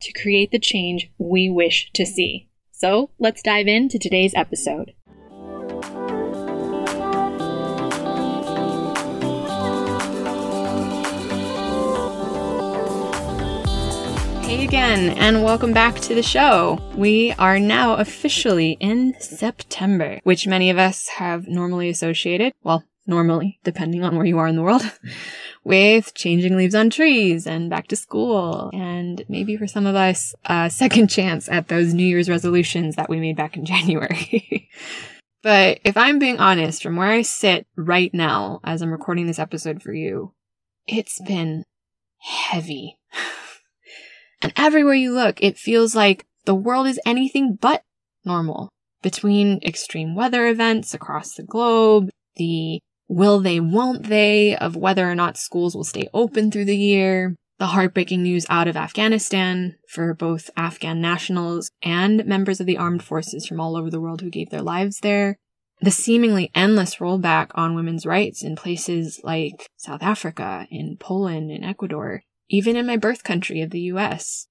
to create the change we wish to see. So let's dive into today's episode. Hey again, and welcome back to the show. We are now officially in September, which many of us have normally associated, well, normally, depending on where you are in the world, with changing leaves on trees and back to school. And maybe for some of us, a second chance at those New Year's resolutions that we made back in January. but if I'm being honest, from where I sit right now as I'm recording this episode for you, it's been heavy. and everywhere you look, it feels like the world is anything but normal. Between extreme weather events across the globe, the will they, won't they, of whether or not schools will stay open through the year, the heartbreaking news out of Afghanistan for both Afghan nationals and members of the armed forces from all over the world who gave their lives there, the seemingly endless rollback on women's rights in places like South Africa, in Poland, in Ecuador, even in my birth country of the US.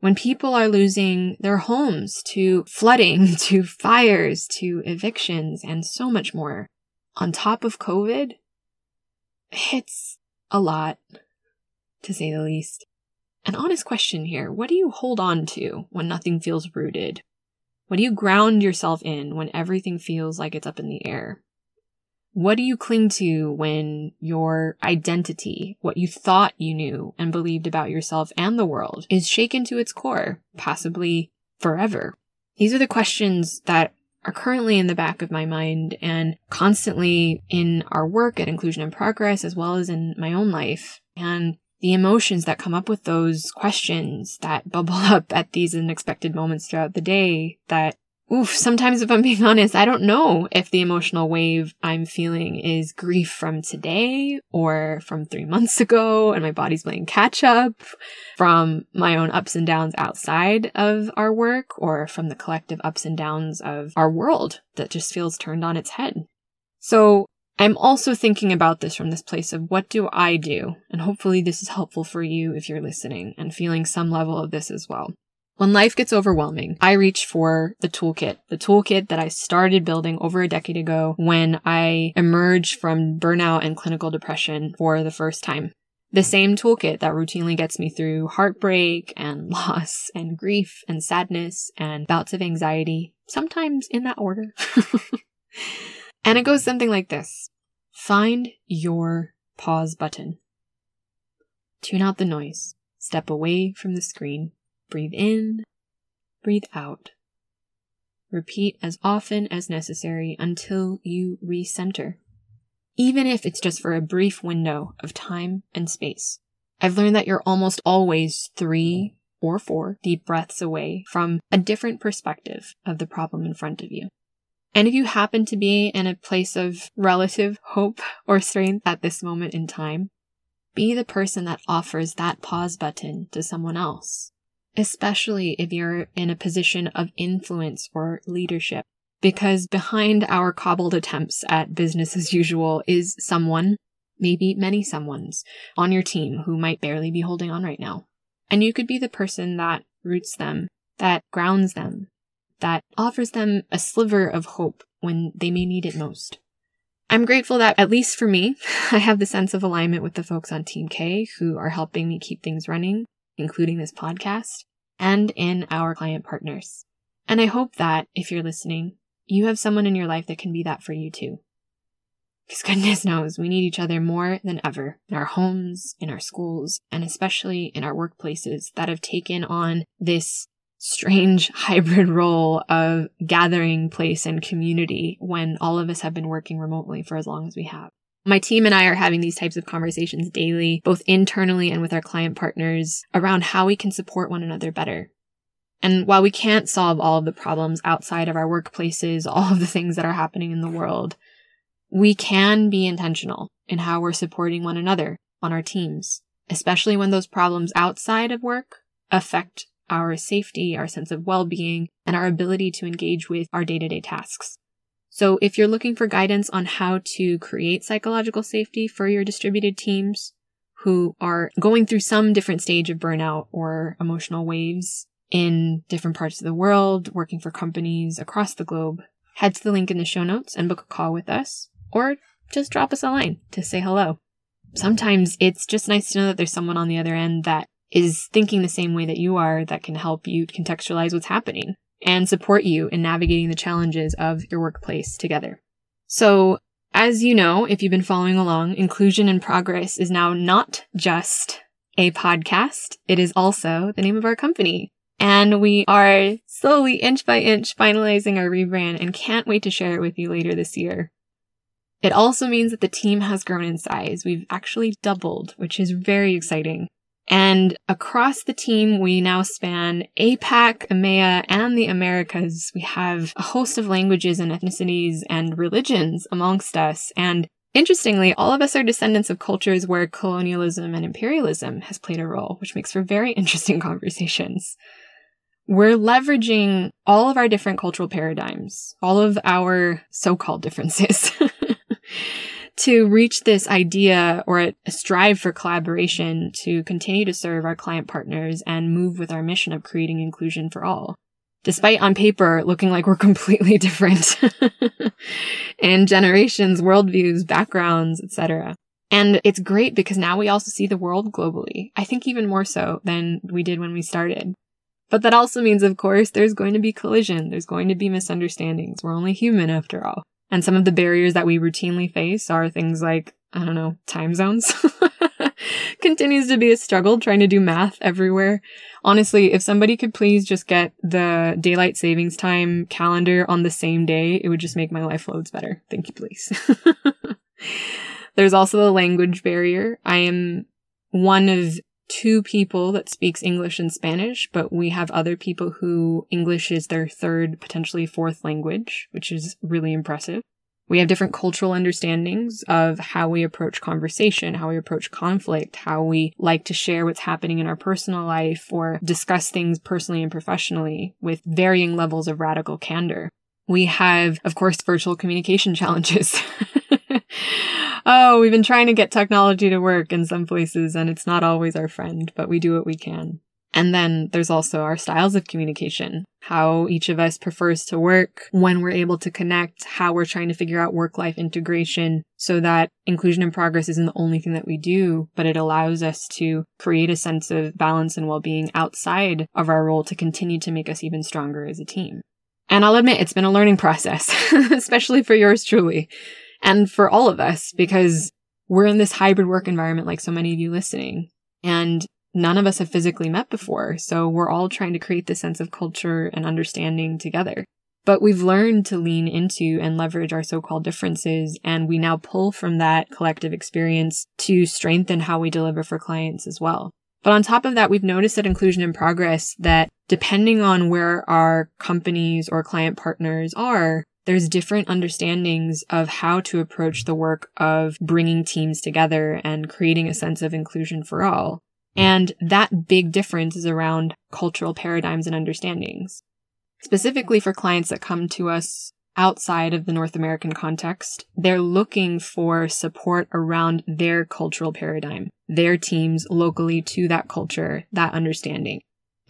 When people are losing their homes to flooding, to fires, to evictions, and so much more, on top of COVID, it's a lot, to say the least. An honest question here what do you hold on to when nothing feels rooted? What do you ground yourself in when everything feels like it's up in the air? What do you cling to when your identity, what you thought you knew and believed about yourself and the world, is shaken to its core, possibly forever? These are the questions that are currently in the back of my mind and constantly in our work at Inclusion in Progress, as well as in my own life. And the emotions that come up with those questions that bubble up at these unexpected moments throughout the day that oof, sometimes if I'm being honest, I don't know if the emotional wave I'm feeling is grief from today or from three months ago and my body's playing catch up from my own ups and downs outside of our work or from the collective ups and downs of our world that just feels turned on its head. So I'm also thinking about this from this place of what do I do? And hopefully this is helpful for you if you're listening and feeling some level of this as well. When life gets overwhelming, I reach for the toolkit, the toolkit that I started building over a decade ago when I emerged from burnout and clinical depression for the first time. The same toolkit that routinely gets me through heartbreak and loss and grief and sadness and bouts of anxiety, sometimes in that order. and it goes something like this Find your pause button. Tune out the noise. Step away from the screen Breathe in, breathe out. Repeat as often as necessary until you recenter, even if it's just for a brief window of time and space. I've learned that you're almost always three or four deep breaths away from a different perspective of the problem in front of you. And if you happen to be in a place of relative hope or strength at this moment in time, be the person that offers that pause button to someone else especially if you're in a position of influence or leadership. Because behind our cobbled attempts at business as usual is someone, maybe many someones, on your team who might barely be holding on right now. And you could be the person that roots them, that grounds them, that offers them a sliver of hope when they may need it most. I'm grateful that, at least for me, I have the sense of alignment with the folks on Team K who are helping me keep things running including this podcast, and in our client partners. And I hope that, if you're listening, you have someone in your life that can be that for you too. Because goodness knows we need each other more than ever in our homes, in our schools, and especially in our workplaces that have taken on this strange hybrid role of gathering place and community when all of us have been working remotely for as long as we have. My team and I are having these types of conversations daily, both internally and with our client partners around how we can support one another better. And while we can't solve all of the problems outside of our workplaces, all of the things that are happening in the world, we can be intentional in how we're supporting one another on our teams, especially when those problems outside of work affect our safety, our sense of well-being, and our ability to engage with our day-to-day tasks. So if you're looking for guidance on how to create psychological safety for your distributed teams who are going through some different stage of burnout or emotional waves in different parts of the world, working for companies across the globe, head to the link in the show notes and book a call with us or just drop us a line to say hello. Sometimes it's just nice to know that there's someone on the other end that is thinking the same way that you are that can help you contextualize what's happening and support you in navigating the challenges of your workplace together. So, as you know, if you've been following along, Inclusion in Progress is now not just a podcast. It is also the name of our company. And we are slowly, inch by inch, finalizing our rebrand and can't wait to share it with you later this year. It also means that the team has grown in size. We've actually doubled, which is very exciting. And across the team, we now span APAC, EMEA, and the Americas. We have a host of languages and ethnicities and religions amongst us. And interestingly, all of us are descendants of cultures where colonialism and imperialism has played a role, which makes for very interesting conversations. We're leveraging all of our different cultural paradigms, all of our so-called differences to reach this idea or strive for collaboration to continue to serve our client partners and move with our mission of creating inclusion for all. Despite on paper looking like we're completely different in generations, worldviews, backgrounds, etc. And it's great because now we also see the world globally. I think even more so than we did when we started. But that also means, of course, there's going to be collision. There's going to be misunderstandings. We're only human after all. And some of the barriers that we routinely face are things like, I don't know, time zones. Continues to be a struggle trying to do math everywhere. Honestly, if somebody could please just get the daylight savings time calendar on the same day, it would just make my life loads better. Thank you, please. There's also the language barrier. I am one of two people that speaks English and Spanish, but we have other people who English is their third, potentially fourth language, which is really impressive. We have different cultural understandings of how we approach conversation, how we approach conflict, how we like to share what's happening in our personal life or discuss things personally and professionally with varying levels of radical candor. We have, of course, virtual communication challenges. oh, we've been trying to get technology to work in some places and it's not always our friend, but we do what we can. And then there's also our styles of communication, how each of us prefers to work, when we're able to connect, how we're trying to figure out work life integration so that inclusion and progress isn't the only thing that we do, but it allows us to create a sense of balance and well being outside of our role to continue to make us even stronger as a team. And I'll admit it's been a learning process, especially for yours truly and for all of us because we're in this hybrid work environment like so many of you listening and none of us have physically met before. So we're all trying to create this sense of culture and understanding together. But we've learned to lean into and leverage our so-called differences. And we now pull from that collective experience to strengthen how we deliver for clients as well. But on top of that, we've noticed that inclusion in progress that depending on where our companies or client partners are, there's different understandings of how to approach the work of bringing teams together and creating a sense of inclusion for all. And that big difference is around cultural paradigms and understandings. Specifically for clients that come to us outside of the North American context, they're looking for support around their cultural paradigm, their teams locally to that culture, that understanding.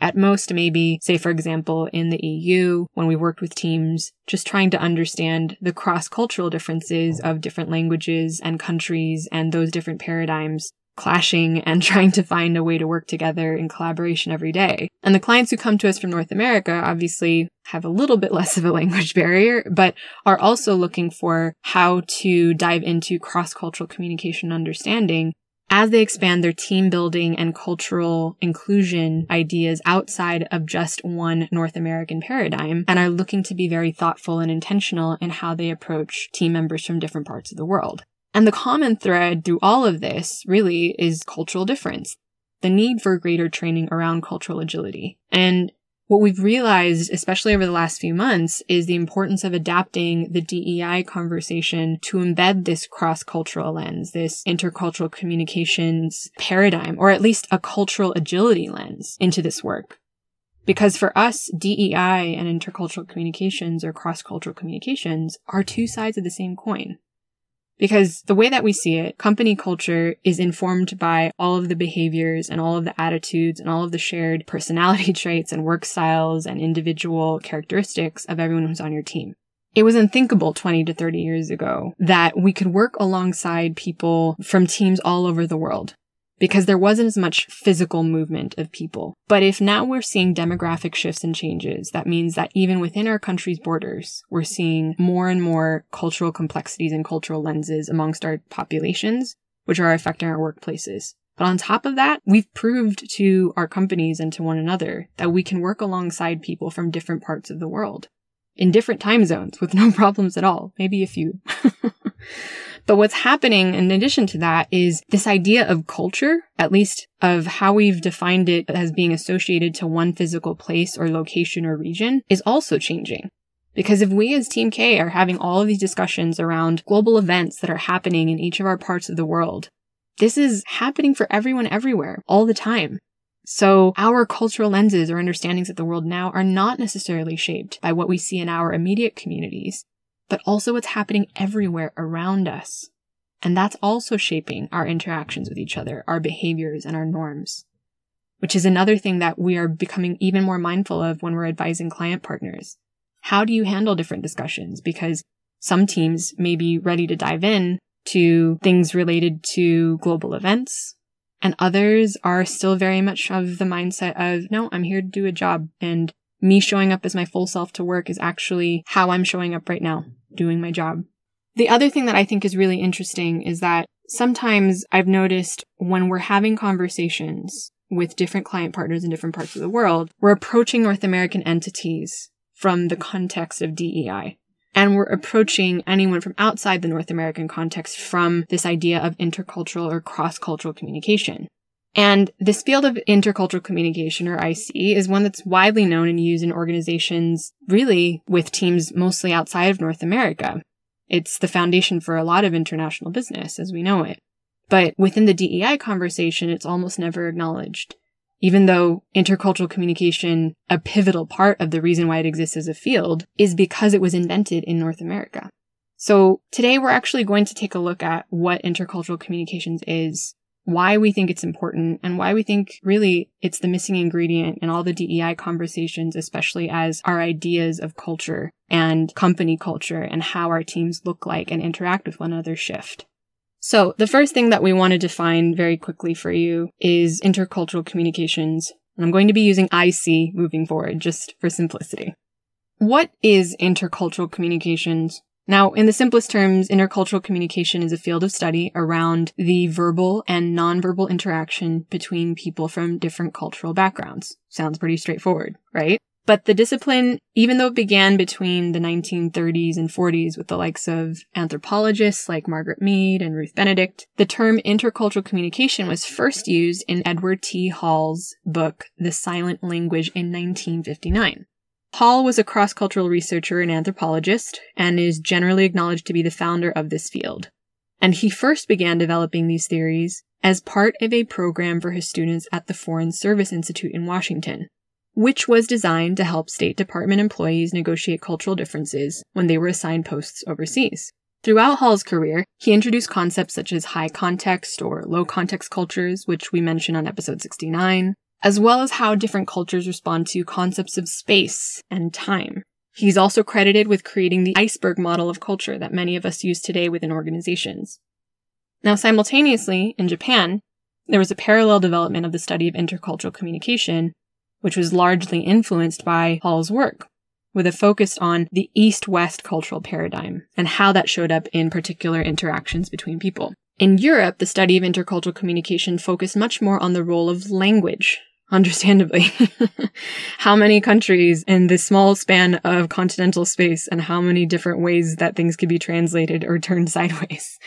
At most, maybe, say, for example, in the EU, when we worked with teams, just trying to understand the cross cultural differences of different languages and countries and those different paradigms clashing and trying to find a way to work together in collaboration every day. And the clients who come to us from North America obviously have a little bit less of a language barrier, but are also looking for how to dive into cross-cultural communication understanding as they expand their team building and cultural inclusion ideas outside of just one North American paradigm and are looking to be very thoughtful and intentional in how they approach team members from different parts of the world. And the common thread through all of this really is cultural difference, the need for greater training around cultural agility. And what we've realized, especially over the last few months, is the importance of adapting the DEI conversation to embed this cross-cultural lens, this intercultural communications paradigm, or at least a cultural agility lens into this work. Because for us, DEI and intercultural communications or cross-cultural communications are two sides of the same coin. Because the way that we see it, company culture is informed by all of the behaviors and all of the attitudes and all of the shared personality traits and work styles and individual characteristics of everyone who's on your team. It was unthinkable 20 to 30 years ago that we could work alongside people from teams all over the world because there wasn't as much physical movement of people. But if now we're seeing demographic shifts and changes, that means that even within our country's borders, we're seeing more and more cultural complexities and cultural lenses amongst our populations, which are affecting our workplaces. But on top of that, we've proved to our companies and to one another that we can work alongside people from different parts of the world in different time zones with no problems at all, maybe a few. But what's happening in addition to that is this idea of culture, at least of how we've defined it as being associated to one physical place or location or region is also changing. Because if we as Team K are having all of these discussions around global events that are happening in each of our parts of the world, this is happening for everyone everywhere all the time. So our cultural lenses or understandings of the world now are not necessarily shaped by what we see in our immediate communities, but also what's happening everywhere around us. And that's also shaping our interactions with each other, our behaviors, and our norms. Which is another thing that we are becoming even more mindful of when we're advising client partners. How do you handle different discussions? Because some teams may be ready to dive in to things related to global events, and others are still very much of the mindset of, no, I'm here to do a job, and me showing up as my full self to work is actually how I'm showing up right now doing my job. The other thing that I think is really interesting is that sometimes I've noticed when we're having conversations with different client partners in different parts of the world, we're approaching North American entities from the context of DEI. And we're approaching anyone from outside the North American context from this idea of intercultural or cross-cultural communication. And this field of intercultural communication or IC is one that's widely known and used in organizations really with teams mostly outside of North America. It's the foundation for a lot of international business as we know it. But within the DEI conversation, it's almost never acknowledged. Even though intercultural communication, a pivotal part of the reason why it exists as a field, is because it was invented in North America. So today we're actually going to take a look at what intercultural communications is, why we think it's important and why we think really it's the missing ingredient in all the DEI conversations, especially as our ideas of culture and company culture and how our teams look like and interact with one another shift. So the first thing that we want to define very quickly for you is intercultural communications. And I'm going to be using IC moving forward just for simplicity. What is intercultural communications? Now, in the simplest terms, intercultural communication is a field of study around the verbal and nonverbal interaction between people from different cultural backgrounds. Sounds pretty straightforward, right? But the discipline, even though it began between the 1930s and 40s with the likes of anthropologists like Margaret Mead and Ruth Benedict, the term intercultural communication was first used in Edward T. Hall's book, The Silent Language in 1959. Hall was a cross cultural researcher and anthropologist, and is generally acknowledged to be the founder of this field. And he first began developing these theories as part of a program for his students at the Foreign Service Institute in Washington, which was designed to help State Department employees negotiate cultural differences when they were assigned posts overseas. Throughout Hall's career, he introduced concepts such as high context or low context cultures, which we mentioned on episode 69, as well as how different cultures respond to concepts of space and time. He's also credited with creating the iceberg model of culture that many of us use today within organizations. Now, simultaneously, in Japan, there was a parallel development of the study of intercultural communication, which was largely influenced by Hall's work, with a focus on the East West cultural paradigm and how that showed up in particular interactions between people. In Europe, the study of intercultural communication focused much more on the role of language understandably. how many countries in this small span of continental space and how many different ways that things could be translated or turned sideways.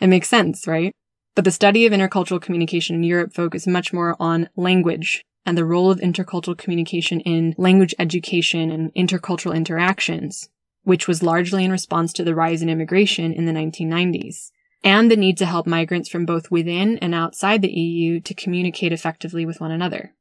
It makes sense, right? But the study of intercultural communication in Europe focused much more on language and the role of intercultural communication in language education and intercultural interactions, which was largely in response to the rise in immigration in the 1990s and the need to help migrants from both within and outside the EU to communicate effectively with one another.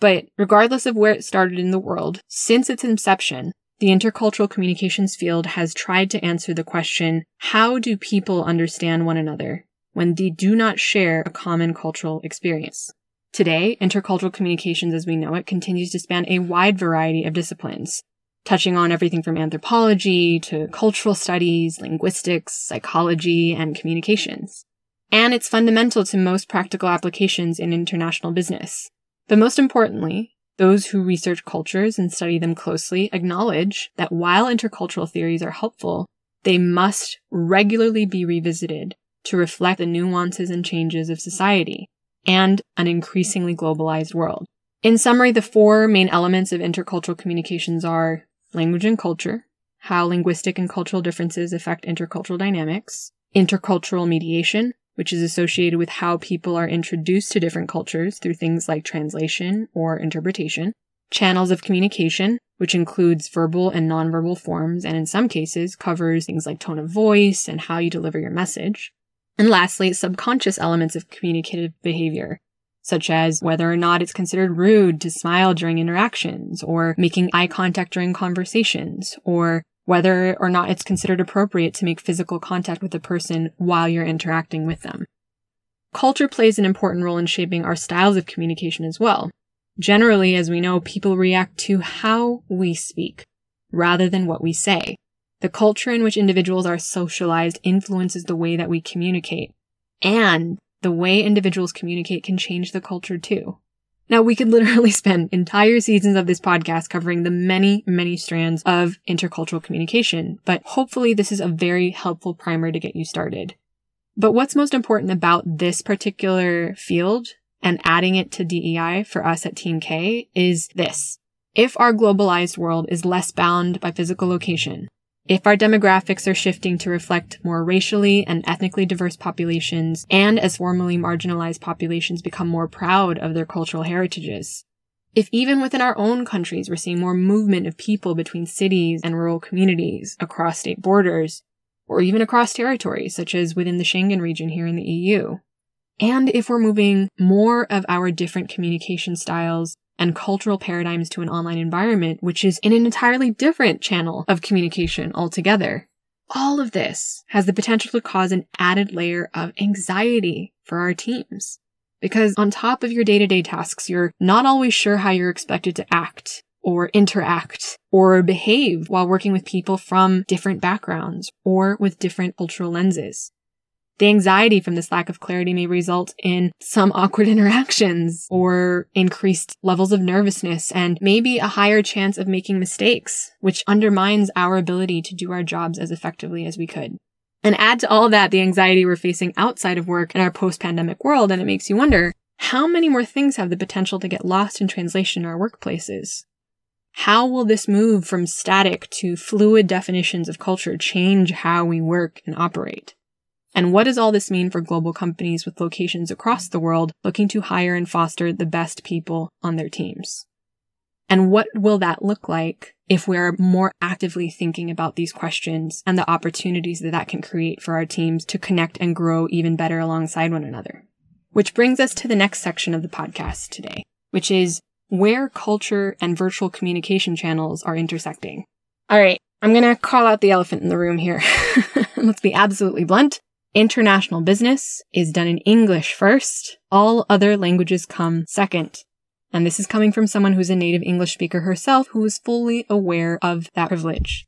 But regardless of where it started in the world, since its inception, the intercultural communications field has tried to answer the question, how do people understand one another when they do not share a common cultural experience? Today, intercultural communications as we know it continues to span a wide variety of disciplines, touching on everything from anthropology to cultural studies, linguistics, psychology, and communications. And it's fundamental to most practical applications in international business. But most importantly, those who research cultures and study them closely acknowledge that while intercultural theories are helpful, they must regularly be revisited to reflect the nuances and changes of society and an increasingly globalized world. In summary, the four main elements of intercultural communications are language and culture, how linguistic and cultural differences affect intercultural dynamics, intercultural mediation, which is associated with how people are introduced to different cultures through things like translation or interpretation, channels of communication, which includes verbal and nonverbal forms and in some cases covers things like tone of voice and how you deliver your message. And lastly, subconscious elements of communicative behavior, such as whether or not it's considered rude to smile during interactions or making eye contact during conversations or whether or not it's considered appropriate to make physical contact with a person while you're interacting with them. Culture plays an important role in shaping our styles of communication as well. Generally, as we know, people react to how we speak rather than what we say. The culture in which individuals are socialized influences the way that we communicate. And the way individuals communicate can change the culture too. Now, we could literally spend entire seasons of this podcast covering the many, many strands of intercultural communication, but hopefully this is a very helpful primer to get you started. But what's most important about this particular field and adding it to DEI for us at Team K is this. If our globalized world is less bound by physical location, if our demographics are shifting to reflect more racially and ethnically diverse populations, and as formerly marginalized populations become more proud of their cultural heritages, if even within our own countries we're seeing more movement of people between cities and rural communities, across state borders, or even across territories, such as within the Schengen region here in the EU, and if we're moving more of our different communication styles and cultural paradigms to an online environment, which is in an entirely different channel of communication altogether. All of this has the potential to cause an added layer of anxiety for our teams. Because on top of your day to day tasks, you're not always sure how you're expected to act or interact or behave while working with people from different backgrounds or with different cultural lenses. The anxiety from this lack of clarity may result in some awkward interactions or increased levels of nervousness and maybe a higher chance of making mistakes, which undermines our ability to do our jobs as effectively as we could. And add to all that the anxiety we're facing outside of work in our post-pandemic world, and it makes you wonder, how many more things have the potential to get lost in translation in our workplaces? How will this move from static to fluid definitions of culture change how we work and operate? And what does all this mean for global companies with locations across the world looking to hire and foster the best people on their teams? And what will that look like if we're more actively thinking about these questions and the opportunities that that can create for our teams to connect and grow even better alongside one another? Which brings us to the next section of the podcast today, which is where culture and virtual communication channels are intersecting. All right. I'm going to call out the elephant in the room here. Let's be absolutely blunt. International business is done in English first. All other languages come second. And this is coming from someone who's a native English speaker herself who is fully aware of that privilege.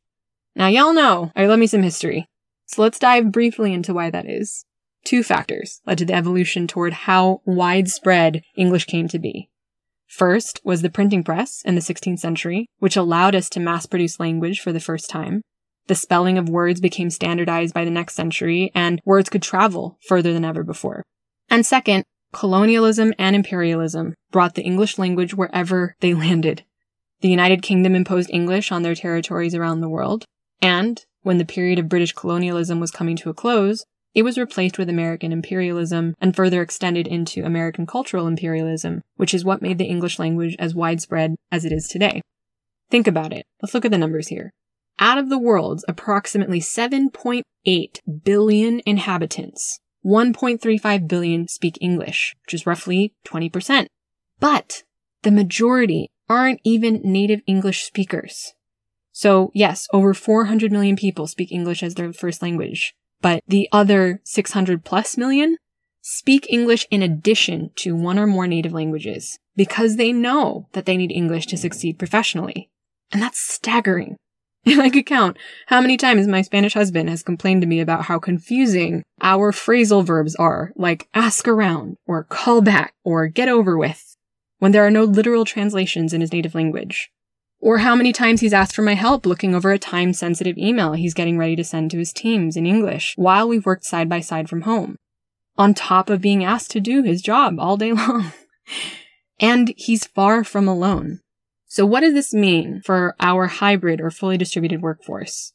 Now, y'all know, or let me some history. So let's dive briefly into why that is. two factors led to the evolution toward how widespread English came to be. First was the printing press in the 16th century, which allowed us to mass produce language for the first time. The spelling of words became standardized by the next century, and words could travel further than ever before. And second, colonialism and imperialism brought the English language wherever they landed. The United Kingdom imposed English on their territories around the world, and when the period of British colonialism was coming to a close, it was replaced with American imperialism and further extended into American cultural imperialism, which is what made the English language as widespread as it is today. Think about it. Let's look at the numbers here. Out of the world's approximately 7.8 billion inhabitants, 1.35 billion speak English, which is roughly 20%. But the majority aren't even native English speakers. So yes, over 400 million people speak English as their first language, but the other 600 plus million speak English in addition to one or more native languages because they know that they need English to succeed professionally. And that's staggering. I could count how many times my Spanish husband has complained to me about how confusing our phrasal verbs are, like ask around, or call back, or get over with, when there are no literal translations in his native language. Or how many times he's asked for my help looking over a time sensitive email he's getting ready to send to his teams in English while we've worked side by side from home. On top of being asked to do his job all day long. and he's far from alone. So what does this mean for our hybrid or fully distributed workforce?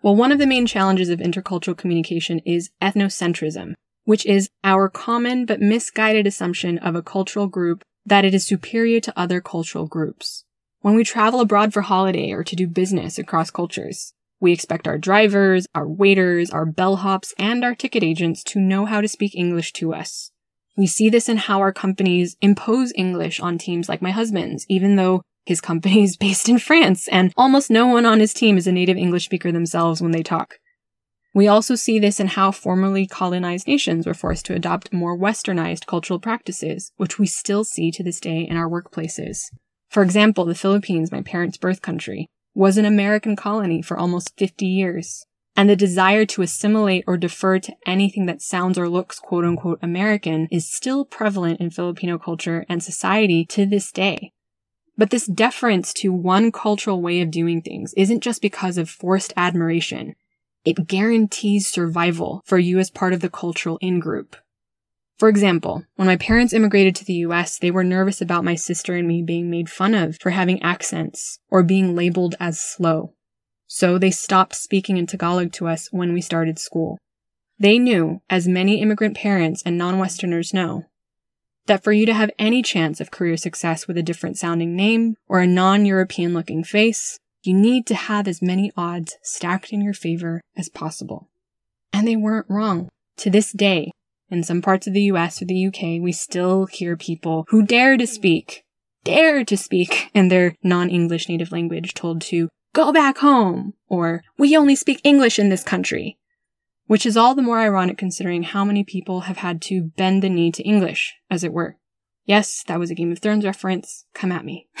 Well, one of the main challenges of intercultural communication is ethnocentrism, which is our common but misguided assumption of a cultural group that it is superior to other cultural groups. When we travel abroad for holiday or to do business across cultures, we expect our drivers, our waiters, our bellhops, and our ticket agents to know how to speak English to us. We see this in how our companies impose English on teams like my husband's, even though his company is based in France, and almost no one on his team is a native English speaker themselves when they talk. We also see this in how formerly colonized nations were forced to adopt more westernized cultural practices, which we still see to this day in our workplaces. For example, the Philippines, my parents' birth country, was an American colony for almost 50 years. And the desire to assimilate or defer to anything that sounds or looks quote unquote American is still prevalent in Filipino culture and society to this day. But this deference to one cultural way of doing things isn't just because of forced admiration. It guarantees survival for you as part of the cultural in-group. For example, when my parents immigrated to the US, they were nervous about my sister and me being made fun of for having accents or being labeled as slow. So they stopped speaking in Tagalog to us when we started school. They knew, as many immigrant parents and non-Westerners know, that for you to have any chance of career success with a different sounding name or a non-European looking face, you need to have as many odds stacked in your favor as possible. And they weren't wrong. To this day, in some parts of the US or the UK, we still hear people who dare to speak, dare to speak in their non-English native language told to go back home or we only speak English in this country which is all the more ironic considering how many people have had to bend the knee to English, as it were. Yes, that was a Game of Thrones reference. Come at me.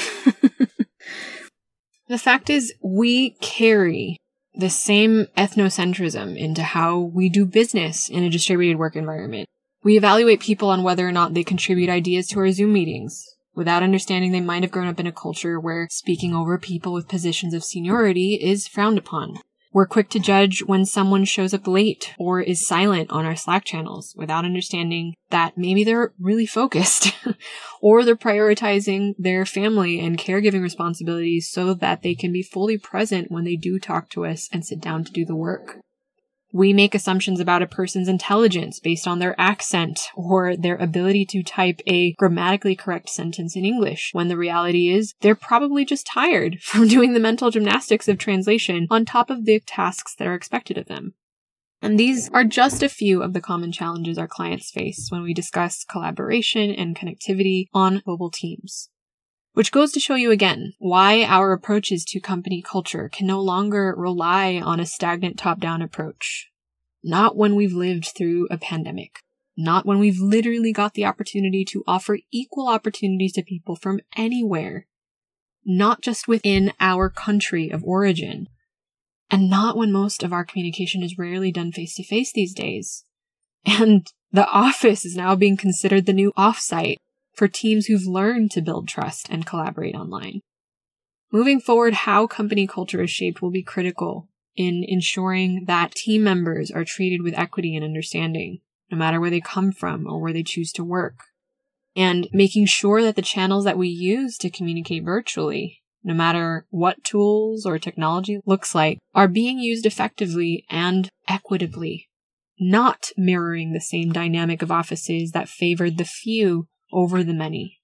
the fact is, we carry the same ethnocentrism into how we do business in a distributed work environment. We evaluate people on whether or not they contribute ideas to our Zoom meetings, without understanding they might have grown up in a culture where speaking over people with positions of seniority is frowned upon. We're quick to judge when someone shows up late or is silent on our Slack channels without understanding that maybe they're really focused or they're prioritizing their family and caregiving responsibilities so that they can be fully present when they do talk to us and sit down to do the work. We make assumptions about a person's intelligence based on their accent or their ability to type a grammatically correct sentence in English, when the reality is they're probably just tired from doing the mental gymnastics of translation on top of the tasks that are expected of them. And these are just a few of the common challenges our clients face when we discuss collaboration and connectivity on global teams. Which goes to show you again why our approaches to company culture can no longer rely on a stagnant top down approach. Not when we've lived through a pandemic. Not when we've literally got the opportunity to offer equal opportunities to people from anywhere. Not just within our country of origin. And not when most of our communication is rarely done face to face these days. And the office is now being considered the new offsite for teams who've learned to build trust and collaborate online. Moving forward, how company culture is shaped will be critical in ensuring that team members are treated with equity and understanding, no matter where they come from or where they choose to work. And making sure that the channels that we use to communicate virtually, no matter what tools or technology looks like, are being used effectively and equitably, not mirroring the same dynamic of offices that favored the few over the many.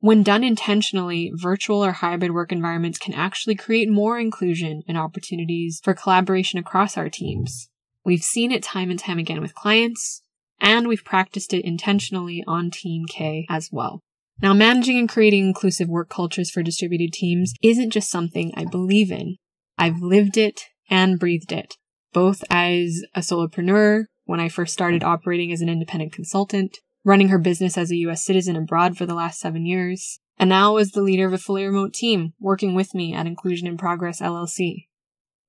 When done intentionally, virtual or hybrid work environments can actually create more inclusion and opportunities for collaboration across our teams. We've seen it time and time again with clients, and we've practiced it intentionally on Team K as well. Now, managing and creating inclusive work cultures for distributed teams isn't just something I believe in. I've lived it and breathed it, both as a solopreneur when I first started operating as an independent consultant, running her business as a US citizen abroad for the last seven years, and now as the leader of a fully remote team working with me at Inclusion in Progress LLC.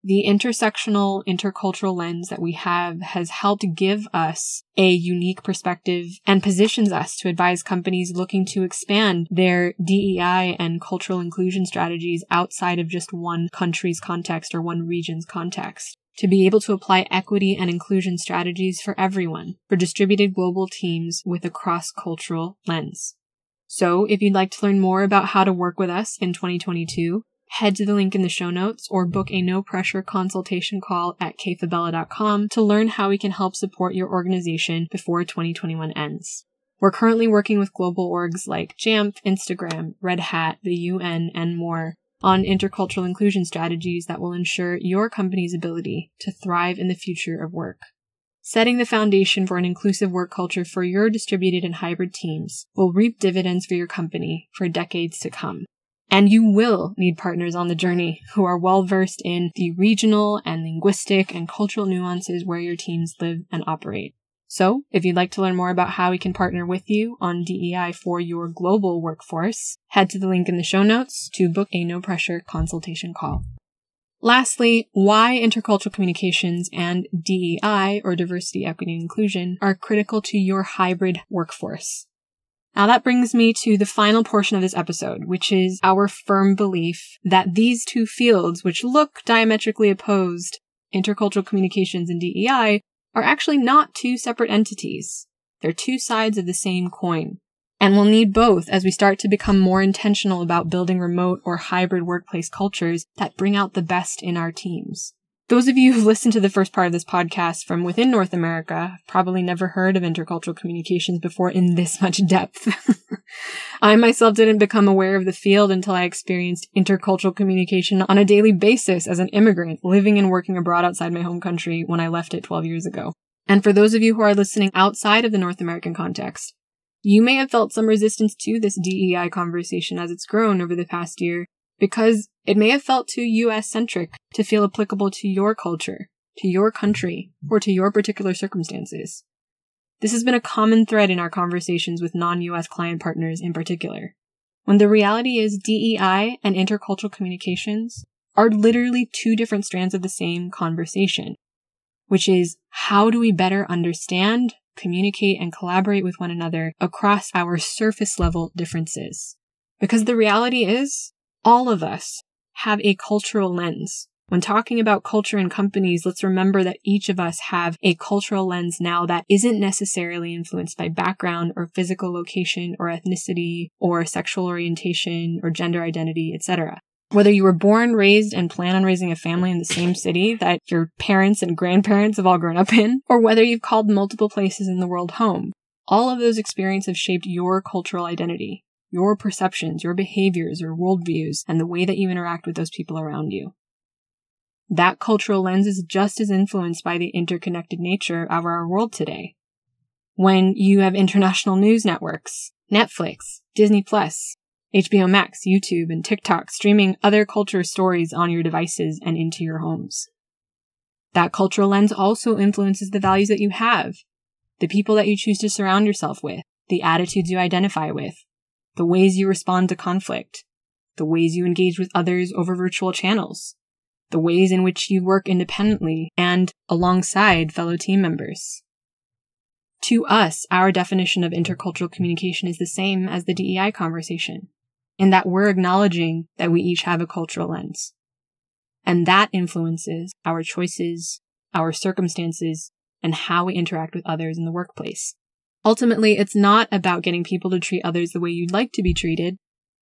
The intersectional, intercultural lens that we have has helped give us a unique perspective and positions us to advise companies looking to expand their DEI and cultural inclusion strategies outside of just one country's context or one region's context to be able to apply equity and inclusion strategies for everyone, for distributed global teams with a cross-cultural lens. So if you'd like to learn more about how to work with us in 2022, head to the link in the show notes or book a no pressure consultation call at kfabella.com to learn how we can help support your organization before 2021 ends. We're currently working with global orgs like Jamf, Instagram, Red Hat, the UN, and more on intercultural inclusion strategies that will ensure your company's ability to thrive in the future of work. Setting the foundation for an inclusive work culture for your distributed and hybrid teams will reap dividends for your company for decades to come. And you will need partners on the journey who are well versed in the regional and linguistic and cultural nuances where your teams live and operate. So, if you'd like to learn more about how we can partner with you on DEI for your global workforce, head to the link in the show notes to book a no pressure consultation call. Lastly, why intercultural communications and DEI or diversity, equity, and inclusion are critical to your hybrid workforce. Now that brings me to the final portion of this episode, which is our firm belief that these two fields, which look diametrically opposed, intercultural communications and DEI, are actually not two separate entities. They're two sides of the same coin. And we'll need both as we start to become more intentional about building remote or hybrid workplace cultures that bring out the best in our teams. Those of you who've listened to the first part of this podcast from within North America have probably never heard of intercultural communications before in this much depth. I myself didn't become aware of the field until I experienced intercultural communication on a daily basis as an immigrant living and working abroad outside my home country when I left it 12 years ago. And for those of you who are listening outside of the North American context, you may have felt some resistance to this DEI conversation as it's grown over the past year because it may have felt too US centric to feel applicable to your culture, to your country, or to your particular circumstances. This has been a common thread in our conversations with non US client partners in particular. When the reality is DEI and intercultural communications are literally two different strands of the same conversation, which is how do we better understand, communicate, and collaborate with one another across our surface level differences? Because the reality is all of us have a cultural lens. When talking about culture in companies, let's remember that each of us have a cultural lens now that isn't necessarily influenced by background or physical location or ethnicity or sexual orientation or gender identity, etc. Whether you were born, raised, and plan on raising a family in the same city that your parents and grandparents have all grown up in, or whether you've called multiple places in the world home, all of those experiences have shaped your cultural identity your perceptions, your behaviors, your worldviews, and the way that you interact with those people around you. That cultural lens is just as influenced by the interconnected nature of our world today. When you have international news networks, Netflix, Disney Plus, HBO Max, YouTube, and TikTok streaming other culture stories on your devices and into your homes. That cultural lens also influences the values that you have, the people that you choose to surround yourself with, the attitudes you identify with, the ways you respond to conflict, the ways you engage with others over virtual channels, the ways in which you work independently and alongside fellow team members. To us, our definition of intercultural communication is the same as the DEI conversation, in that we're acknowledging that we each have a cultural lens. And that influences our choices, our circumstances, and how we interact with others in the workplace. Ultimately, it's not about getting people to treat others the way you'd like to be treated.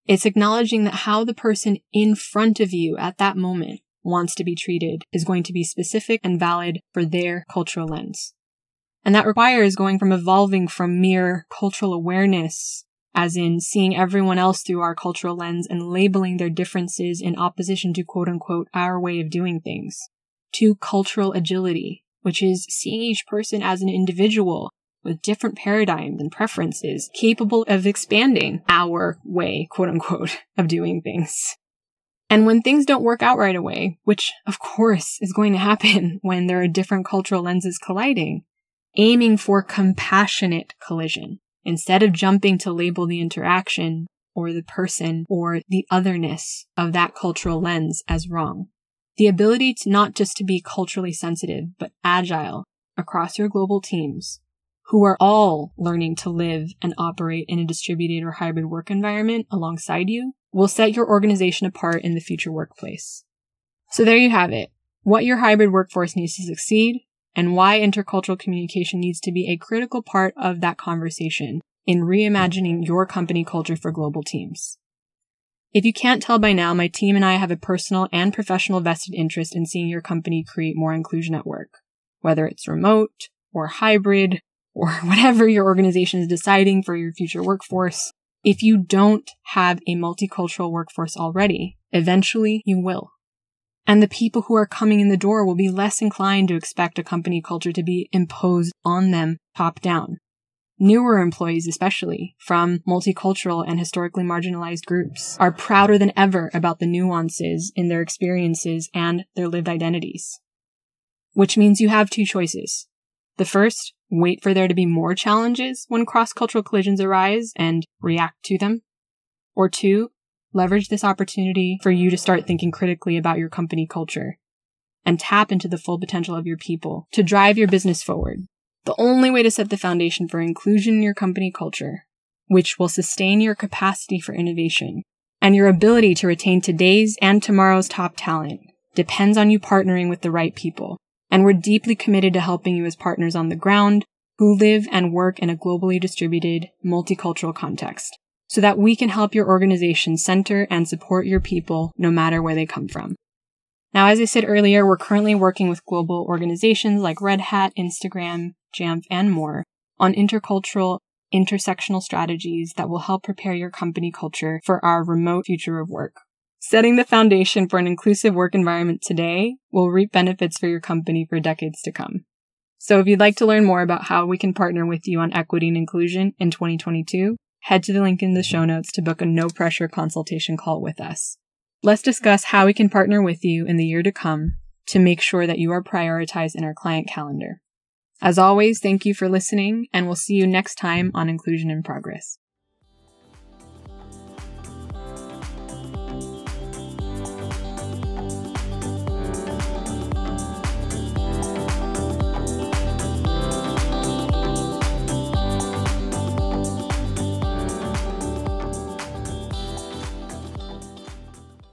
It's acknowledging that how the person in front of you at that moment wants to be treated is going to be specific and valid for their cultural lens. And that requires going from evolving from mere cultural awareness, as in seeing everyone else through our cultural lens and labeling their differences in opposition to quote unquote our way of doing things, to cultural agility, which is seeing each person as an individual with different paradigms and preferences capable of expanding our way, quote unquote, of doing things. And when things don't work out right away, which of course is going to happen when there are different cultural lenses colliding, aiming for compassionate collision instead of jumping to label the interaction or the person or the otherness of that cultural lens as wrong. The ability to not just to be culturally sensitive, but agile across your global teams who are all learning to live and operate in a distributed or hybrid work environment alongside you will set your organization apart in the future workplace. So there you have it. What your hybrid workforce needs to succeed and why intercultural communication needs to be a critical part of that conversation in reimagining your company culture for global teams. If you can't tell by now, my team and I have a personal and professional vested interest in seeing your company create more inclusion at work, whether it's remote or hybrid or whatever your organization is deciding for your future workforce. If you don't have a multicultural workforce already, eventually you will. And the people who are coming in the door will be less inclined to expect a company culture to be imposed on them top down. Newer employees, especially from multicultural and historically marginalized groups, are prouder than ever about the nuances in their experiences and their lived identities. Which means you have two choices. The first, wait for there to be more challenges when cross-cultural collisions arise and react to them. Or two, Leverage this opportunity for you to start thinking critically about your company culture and tap into the full potential of your people to drive your business forward. The only way to set the foundation for inclusion in your company culture, which will sustain your capacity for innovation and your ability to retain today's and tomorrow's top talent, depends on you partnering with the right people. And we're deeply committed to helping you as partners on the ground who live and work in a globally distributed, multicultural context so that we can help your organization center and support your people no matter where they come from. Now, as I said earlier, we're currently working with global organizations like Red Hat, Instagram, Jamf, and more on intercultural, intersectional strategies that will help prepare your company culture for our remote future of work. Setting the foundation for an inclusive work environment today will reap benefits for your company for decades to come. So if you'd like to learn more about how we can partner with you on equity and inclusion in 2022, head to the link in the show notes to book a no pressure consultation call with us. Let's discuss how we can partner with you in the year to come to make sure that you are prioritized in our client calendar. As always, thank you for listening, and we'll see you next time on Inclusion in Progress.